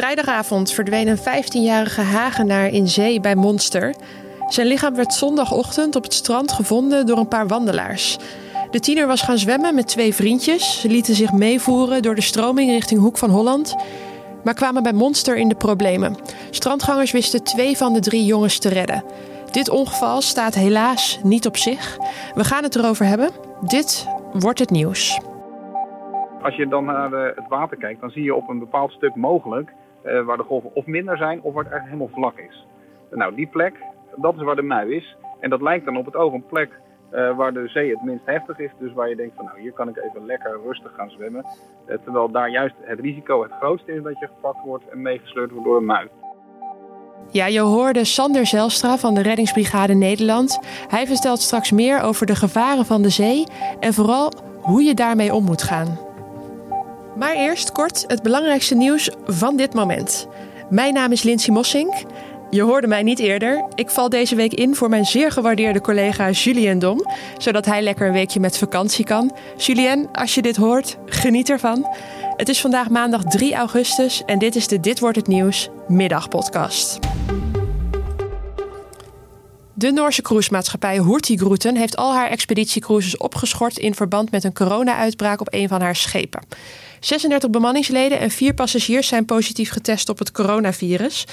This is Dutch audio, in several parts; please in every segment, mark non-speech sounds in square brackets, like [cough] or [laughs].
Vrijdagavond verdween een 15-jarige Hagenaar in zee bij Monster. Zijn lichaam werd zondagochtend op het strand gevonden door een paar wandelaars. De tiener was gaan zwemmen met twee vriendjes. Ze lieten zich meevoeren door de stroming richting Hoek van Holland, maar kwamen bij Monster in de problemen. Strandgangers wisten twee van de drie jongens te redden. Dit ongeval staat helaas niet op zich. We gaan het erover hebben. Dit wordt het nieuws. Als je dan naar het water kijkt, dan zie je op een bepaald stuk mogelijk uh, waar de golven of minder zijn of waar het eigenlijk helemaal vlak is. Nou, die plek, dat is waar de mui is. En dat lijkt dan op het oog een plek uh, waar de zee het minst heftig is. Dus waar je denkt van nou, hier kan ik even lekker rustig gaan zwemmen. Uh, terwijl daar juist het risico het grootste is dat je gepakt wordt en meegesleurd wordt door een mui. Ja, je hoorde Sander Zelstra van de Reddingsbrigade Nederland. Hij vertelt straks meer over de gevaren van de zee en vooral hoe je daarmee om moet gaan. Maar eerst kort het belangrijkste nieuws van dit moment. Mijn naam is Lindsay Mossink. Je hoorde mij niet eerder. Ik val deze week in voor mijn zeer gewaardeerde collega Julien Dom, zodat hij lekker een weekje met vakantie kan. Julien, als je dit hoort, geniet ervan. Het is vandaag maandag 3 augustus en dit is de Dit wordt het nieuws middagpodcast. De Noorse cruisemaatschappij Hurtigruten heeft al haar expeditiecruises opgeschort in verband met een corona-uitbraak op een van haar schepen. 36 bemanningsleden en 4 passagiers zijn positief getest op het coronavirus.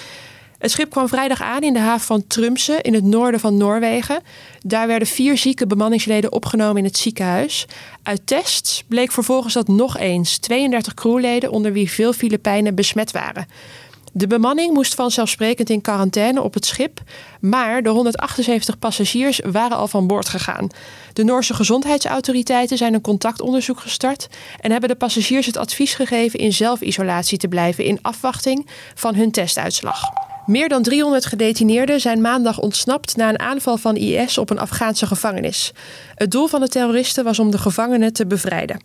Het schip kwam vrijdag aan in de haven van Trumse in het noorden van Noorwegen. Daar werden vier zieke bemanningsleden opgenomen in het ziekenhuis. Uit tests bleek vervolgens dat nog eens 32 crewleden onder wie veel Filipijnen besmet waren. De bemanning moest vanzelfsprekend in quarantaine op het schip, maar de 178 passagiers waren al van boord gegaan. De Noorse gezondheidsautoriteiten zijn een contactonderzoek gestart en hebben de passagiers het advies gegeven in zelfisolatie te blijven in afwachting van hun testuitslag. Meer dan 300 gedetineerden zijn maandag ontsnapt na een aanval van IS op een Afghaanse gevangenis. Het doel van de terroristen was om de gevangenen te bevrijden.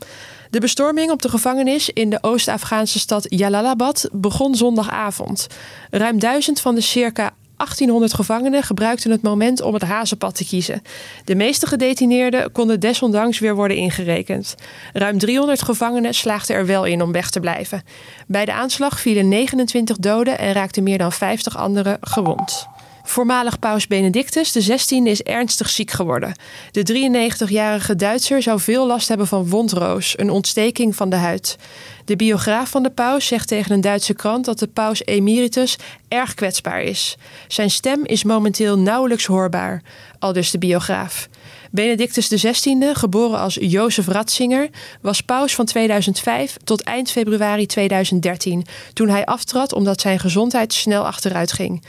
De bestorming op de gevangenis in de Oost-Afghaanse stad Jalalabad begon zondagavond. Ruim duizend van de circa 1800 gevangenen gebruikten het moment om het hazenpad te kiezen. De meeste gedetineerden konden desondanks weer worden ingerekend. Ruim 300 gevangenen slaagden er wel in om weg te blijven. Bij de aanslag vielen 29 doden en raakten meer dan 50 anderen gewond. Voormalig paus Benedictus XVI is ernstig ziek geworden. De 93-jarige Duitser zou veel last hebben van wondroos, een ontsteking van de huid. De biograaf van de paus zegt tegen een Duitse krant dat de paus emeritus erg kwetsbaar is. Zijn stem is momenteel nauwelijks hoorbaar, aldus de biograaf. Benedictus XVI, geboren als Jozef Ratzinger, was paus van 2005 tot eind februari 2013, toen hij aftrad omdat zijn gezondheid snel achteruit ging.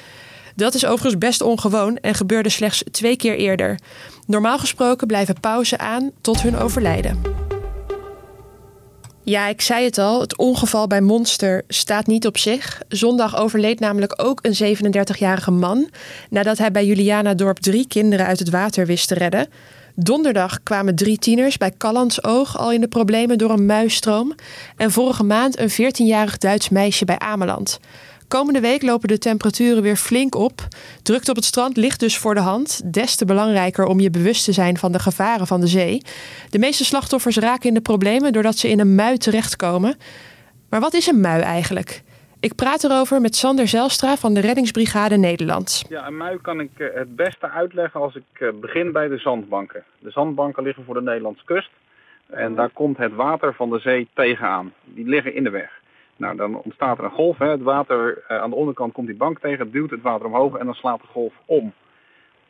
Dat is overigens best ongewoon en gebeurde slechts twee keer eerder. Normaal gesproken blijven pauzen aan tot hun overlijden. Ja, ik zei het al, het ongeval bij Monster staat niet op zich. Zondag overleed namelijk ook een 37-jarige man nadat hij bij Juliana Dorp drie kinderen uit het water wist te redden. Donderdag kwamen drie tieners bij Callandsoog al in de problemen door een muisstroom. En vorige maand een 14-jarig Duits meisje bij Ameland. Komende week lopen de temperaturen weer flink op. Drukte op het strand ligt dus voor de hand. Des te belangrijker om je bewust te zijn van de gevaren van de zee. De meeste slachtoffers raken in de problemen doordat ze in een mui terechtkomen. Maar wat is een mui eigenlijk? Ik praat erover met Sander Zelstra van de Reddingsbrigade Nederland. Ja, een mui kan ik eh, het beste uitleggen als ik eh, begin bij de zandbanken. De zandbanken liggen voor de Nederlandse kust. En daar komt het water van de zee tegenaan. Die liggen in de weg. Nou, dan ontstaat er een golf. Hè. Het water uh, aan de onderkant komt die bank tegen, duwt het water omhoog en dan slaat de golf om.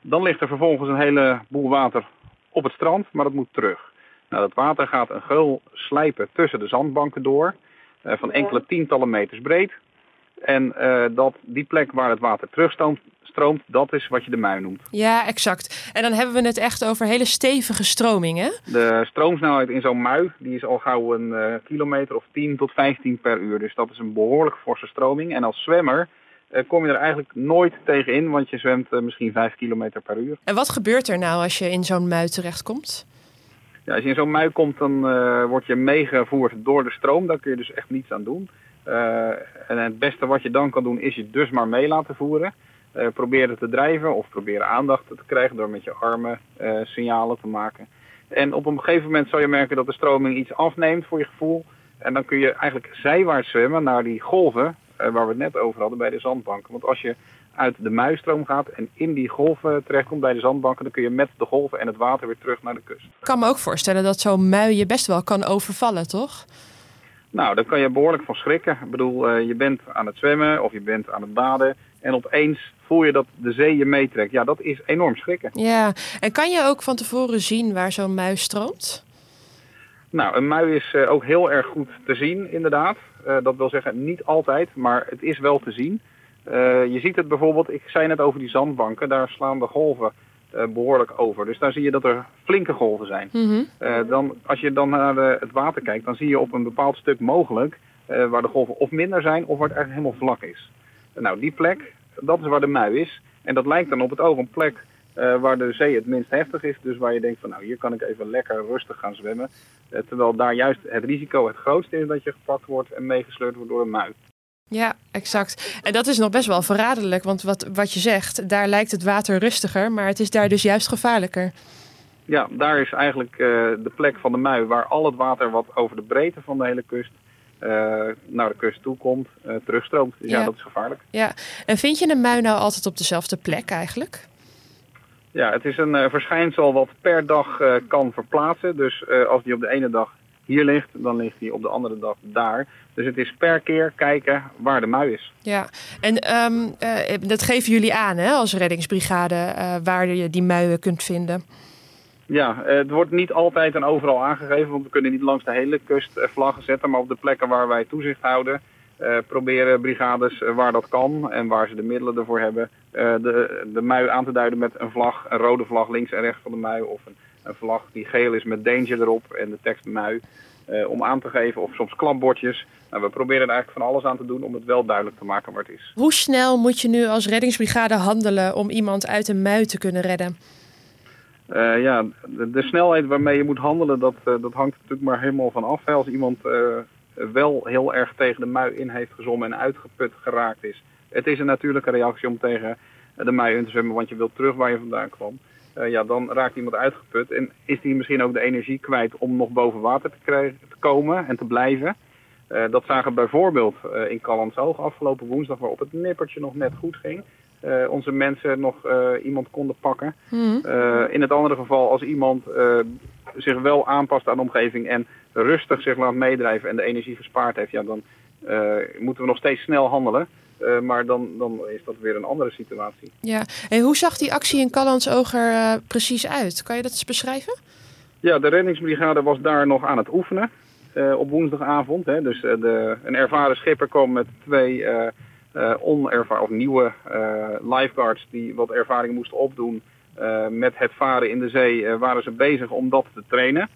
Dan ligt er vervolgens een heleboel water op het strand, maar dat moet terug. Nou, dat water gaat een geul slijpen tussen de zandbanken door, uh, van enkele tientallen meters breed. En uh, dat, die plek waar het water terugstroomt, stroomt, dat is wat je de mui noemt. Ja, exact. En dan hebben we het echt over hele stevige stromingen. De stroomsnelheid in zo'n mui die is al gauw een uh, kilometer of 10 tot 15 per uur. Dus dat is een behoorlijk forse stroming. En als zwemmer uh, kom je er eigenlijk nooit tegen in, want je zwemt misschien 5 kilometer per uur. En wat gebeurt er nou als je in zo'n mui terechtkomt? Ja, als je in zo'n mui komt, dan word je meegevoerd door de stroom. Daar kun je dus echt niets aan doen. En het beste wat je dan kan doen, is je dus maar mee laten voeren. Uh, proberen te drijven of proberen aandacht te krijgen door met je armen uh, signalen te maken. En op een gegeven moment zal je merken dat de stroming iets afneemt voor je gevoel. En dan kun je eigenlijk zijwaarts zwemmen naar die golven waar we het net over hadden bij de zandbanken. Want als je uit de muisstroom gaat en in die golven terechtkomt bij de zandbanken, dan kun je met de golven en het water weer terug naar de kust. Ik kan me ook voorstellen dat zo'n mui je best wel kan overvallen, toch? Nou, daar kan je behoorlijk van schrikken. Ik bedoel, uh, je bent aan het zwemmen of je bent aan het baden en opeens voel je dat de zee je meetrekt. Ja, dat is enorm schrikken. Ja, en kan je ook van tevoren zien waar zo'n mui stroomt? Nou, een mui is uh, ook heel erg goed te zien, inderdaad. Uh, dat wil zeggen, niet altijd, maar het is wel te zien. je ziet het bijvoorbeeld, ik zei net over die zandbanken, daar slaan de golven behoorlijk over. Dus daar zie je dat er flinke golven zijn. Mm -hmm. uh, dan, als je dan naar de, het water kijkt, dan zie je op een bepaald stuk mogelijk uh, waar de golven of minder zijn of waar het eigenlijk helemaal vlak is. nou, die plek, dat is waar de mui is. En dat lijkt dan op het oog een plek waar de zee het minst heftig is. Dus waar je denkt van nou, hier kan ik even lekker rustig gaan zwemmen. terwijl daar juist het risico het grootste is dat je gepakt wordt en meegesleurd wordt door een mui. Ja, exact. En dat is nog best wel verraderlijk, want wat, wat je zegt, daar lijkt het water rustiger, maar het is daar dus juist gevaarlijker. Ja, daar is eigenlijk uh, de plek van de mui waar al het water wat over de breedte van de hele kust uh, naar de kust toe komt, uh, terugstroomt. Dus ja. ja. dat is gevaarlijk. Ja, en vind je een mui nou altijd op dezelfde plek eigenlijk? Ja, het is een verschijnsel wat per dag kan verplaatsen. Dus als die op de ene dag hier ligt, dan ligt hij op de andere dag daar. Dus het is per keer kijken waar de mui is. Ja, en um, uh, dat geven jullie aan hè, als reddingsbrigade, uh, waar je die muien kunt vinden. Ja, het wordt niet altijd en overal aangegeven, want we kunnen niet langs de hele kust vlaggen zetten. Maar op de plekken waar wij toezicht houden, uh, proberen brigades waar dat kan en waar ze de middelen ervoor hebben, de, de mui aan te duiden met een vlag, een rode vlag links en rechts van de mui of een een vlag die geel is met danger erop en de tekst mui. Uh, om aan te geven of soms klapbordjes. Nou, we proberen er eigenlijk van alles aan te doen om het wel duidelijk te maken waar het is. Hoe snel moet je nu als reddingsbrigade handelen om iemand uit een mui te kunnen redden? Uh, ja, de, de, snelheid waarmee je moet handelen, dat, uh, dat hangt natuurlijk maar helemaal van af. Als iemand wel heel erg tegen de mui in heeft gezommen en uitgeput geraakt is. Het is een natuurlijke reactie om tegen de mui in te zwemmen, want je wilt terug waar je vandaan kwam. Uh, ja, dan raakt iemand uitgeput en is die misschien ook de energie kwijt om nog boven water te, krijgen, te komen en te blijven. Uh, dat zagen we bijvoorbeeld uh, in Callandsoog afgelopen woensdag, waarop het nippertje nog net goed ging. onze mensen nog iemand konden pakken. Mm. in het andere geval, als iemand zich wel aanpast aan de omgeving en rustig zich laat meedrijven en de energie gespaard heeft, ja, dan moeten we nog steeds snel handelen. Uh, maar dan, dan is dat weer een andere situatie. Ja, en hoe zag die actie in Callandsoog er uh, precies uit? Kan je dat eens beschrijven? Ja, de reddingsbrigade was daar nog aan het oefenen uh, op woensdagavond. Hè. Dus de, een ervaren schipper kwam met twee onervaren of nieuwe lifeguards die wat ervaring moesten opdoen met het varen in de zee. waren ze bezig om dat te trainen.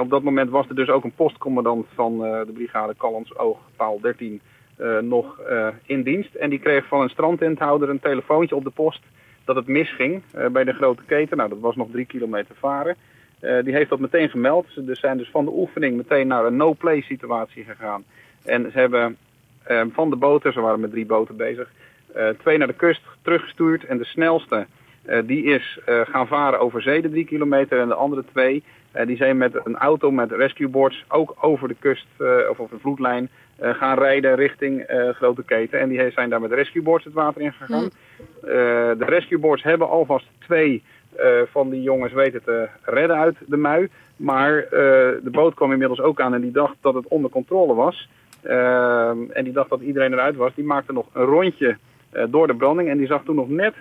op dat moment was er dus ook een postcommandant van de brigade Callandsoog, paal 13 uh, nog uh, in dienst. En die kreeg van een strandtenthouder een telefoontje op de post dat het misging uh, bij de grote keten. Nou, dat was nog drie kilometer varen. die heeft dat meteen gemeld. Ze zijn dus van de oefening meteen naar een no-play situatie gegaan. En ze hebben van de boten, ze waren met drie boten bezig, twee naar de kust teruggestuurd. En de snelste die is gaan varen over zee de drie kilometer. En de andere twee die zijn met een auto met rescueboards ook over de kust of over de vloedlijn uh, gaan rijden richting Grote Keten. En die zijn daar met rescueboards het water in gegaan. De rescueboards hebben alvast twee van die jongens weten te redden uit de mui. Maar de boot kwam inmiddels ook aan en die dacht dat het onder controle was. en die dacht dat iedereen eruit was. Die maakte nog een rondje door de branding en die zag toen nog net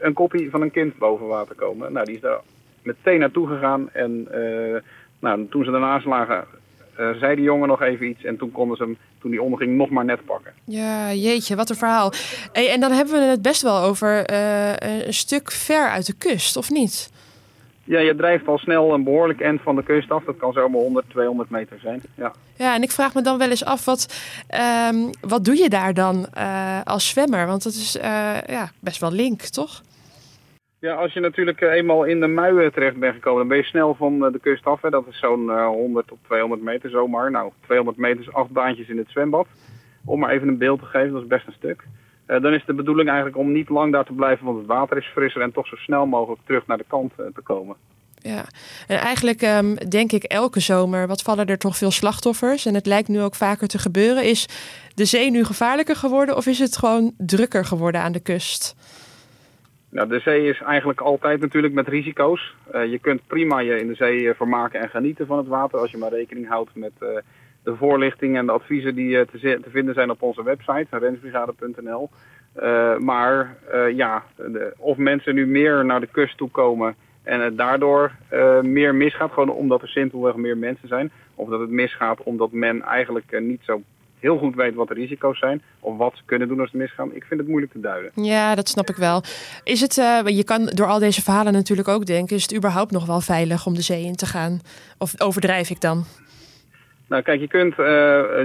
een kopie van een kind boven water komen. Nou, die is daar meteen naartoe gegaan en nou, toen ze daarnaast lagen uh, zei die jongen nog even iets en toen konden ze hem, toen hij onderging, nog maar net pakken. Ja, jeetje, wat een verhaal. Hey, en dan hebben we het best wel over uh, een stuk ver uit de kust, of niet? Ja, je drijft al snel een behoorlijk eind van de kust af. Dat kan zomaar 100, 200 meter zijn. Ja, ja en ik vraag me dan wel eens af, wat, um, wat doe je daar dan uh, als zwemmer? Want dat is ja, best wel link, toch? Ja, als je natuurlijk eh, eenmaal in de muien terecht bent gekomen, dan ben je snel van eh, de kust af. Hè. Dat is zo'n 100 tot 200 meter zomaar. Nou, 200 meter is acht baantjes in het zwembad. Om maar even een beeld te geven, dat is best een stuk. Dan is de bedoeling eigenlijk om niet lang daar te blijven, want het water is frisser en toch zo snel mogelijk terug naar de kant te komen. Ja, en eigenlijk ehm, denk ik elke zomer, wat vallen er toch veel slachtoffers? En het lijkt nu ook vaker te gebeuren. Is de zee nu gevaarlijker geworden of is het gewoon drukker geworden aan de kust? Nou, de zee is eigenlijk altijd natuurlijk met risico's. Uh, je kunt prima je in de zee eh, vermaken en genieten van het water als je maar rekening houdt met uh, de voorlichting en de adviezen die te, te, vinden zijn op onze website, rensbrigade.nl. maar ja, of mensen nu meer naar de kust toe komen en het daardoor meer misgaat, gewoon omdat er simpelweg meer mensen zijn. Of dat het misgaat omdat men eigenlijk niet zo heel goed weet wat de risico's zijn. Of wat ze kunnen doen als het misgaan. Ik vind het moeilijk te duiden. Ja, dat snap ik wel. Is het, uh, je kan door al deze verhalen natuurlijk ook denken... is het überhaupt nog wel veilig om de zee in te gaan? Of overdrijf ik dan? Nou kijk, je kunt uh,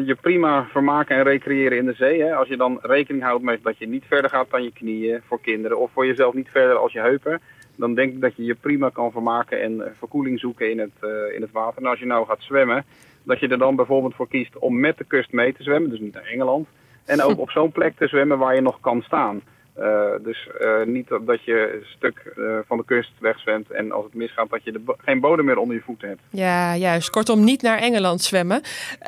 je prima vermaken en recreëren in de zee. Hè? Als je dan rekening houdt met dat je niet verder gaat dan je knieën voor kinderen... of voor jezelf niet verder als je heupen... dan denk ik dat je je prima kan vermaken en verkoeling zoeken in het, uh, in het water. En als je nou gaat zwemmen dat je er dan bijvoorbeeld voor kiest om met de kust mee te zwemmen, dus niet naar Engeland. En ook [laughs] op zo'n plek te zwemmen waar je nog kan staan. Uh, dus uh, niet dat je een stuk uh, van de kust wegzwemt en als het misgaat dat je de geen bodem meer onder je voeten hebt. Ja, juist. Kortom, niet naar Engeland zwemmen.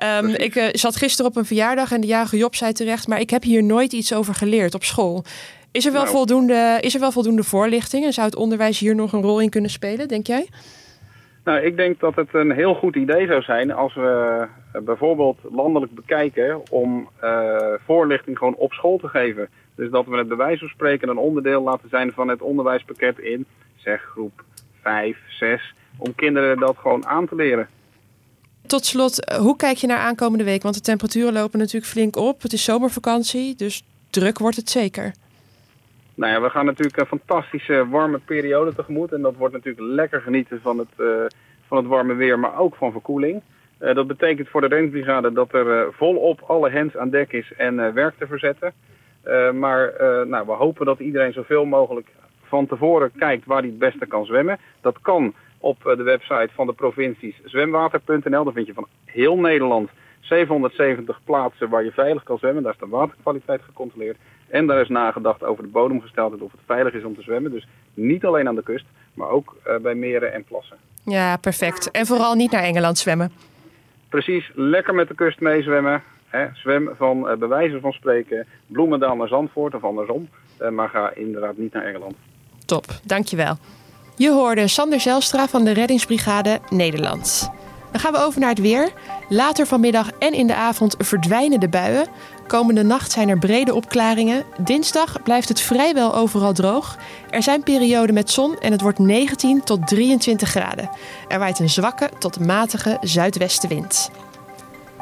Um, ik zat gisteren op een verjaardag en de jarige Job zei terecht, maar ik heb hier nooit iets over geleerd op school. Is er wel, nou, voldoende, is er wel voldoende voorlichting en zou het onderwijs hier nog een rol in kunnen spelen, denk jij? Nou, ik denk dat het een heel goed idee zou zijn als we uh, bijvoorbeeld landelijk bekijken om uh, voorlichting gewoon op school te geven. Dus dat we het bij van spreken een onderdeel laten zijn van het onderwijspakket in, zeg groep 5, 6, om kinderen dat gewoon aan te leren. Tot slot, hoe kijk je naar aankomende week? Want de temperaturen lopen natuurlijk flink op. Het is zomervakantie, dus druk wordt het zeker. Nou ja, we gaan natuurlijk een fantastische warme periode tegemoet. En dat wordt natuurlijk lekker genieten van het, uh, van het warme weer, maar ook van verkoeling. Uh, dat betekent voor de reddingsbrigade dat er uh, volop alle hens aan dek is en werk te verzetten. maar nou, we hopen dat iedereen zoveel mogelijk van tevoren kijkt waar hij het beste kan zwemmen. Dat kan op de website van de provincies zwemwater.nl. Daar vind je van heel Nederland 770 plaatsen waar je veilig kan zwemmen. Daar is de waterkwaliteit gecontroleerd. En daar is nagedacht over de bodemgesteldheid of het veilig is om te zwemmen. Dus niet alleen aan de kust, maar ook uh, bij meren en plassen. Ja, perfect. En vooral niet naar Engeland zwemmen. Precies, lekker met de kust meezwemmen. Zwem van bij wijze van spreken Bloemendaal naar Zandvoort of andersom. Uh, maar ga inderdaad niet naar Engeland. Top, dankjewel. Je hoorde Sander Zelstra van de Reddingsbrigade Nederland. Dan gaan we over naar het weer. Later vanmiddag en in de avond verdwijnen de buien. Komende nacht zijn er brede opklaringen. Dinsdag blijft het vrijwel overal droog. Er zijn perioden met zon en het wordt 19 tot 23 graden. Er waait een zwakke tot matige zuidwestenwind.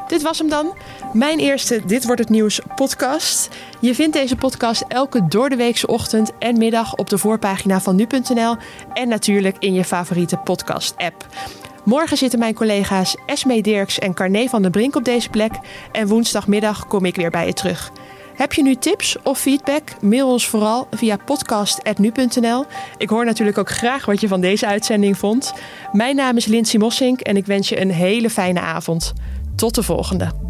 Dit was hem dan. Mijn eerste Dit wordt het nieuws podcast. Je vindt deze podcast elke doordeweekse ochtend en middag op de voorpagina van nu.nl en natuurlijk in je favoriete podcast app. Morgen zitten mijn collega's Esme Dirks en Carné van der Brink op deze plek. En woensdagmiddag kom ik weer bij je terug. Heb je nu tips of feedback? Mail ons vooral via podcast.nu.nl. Ik hoor natuurlijk ook graag wat je van deze uitzending vond. Mijn naam is Lindsay Mossink en ik wens je een hele fijne avond. Tot de volgende.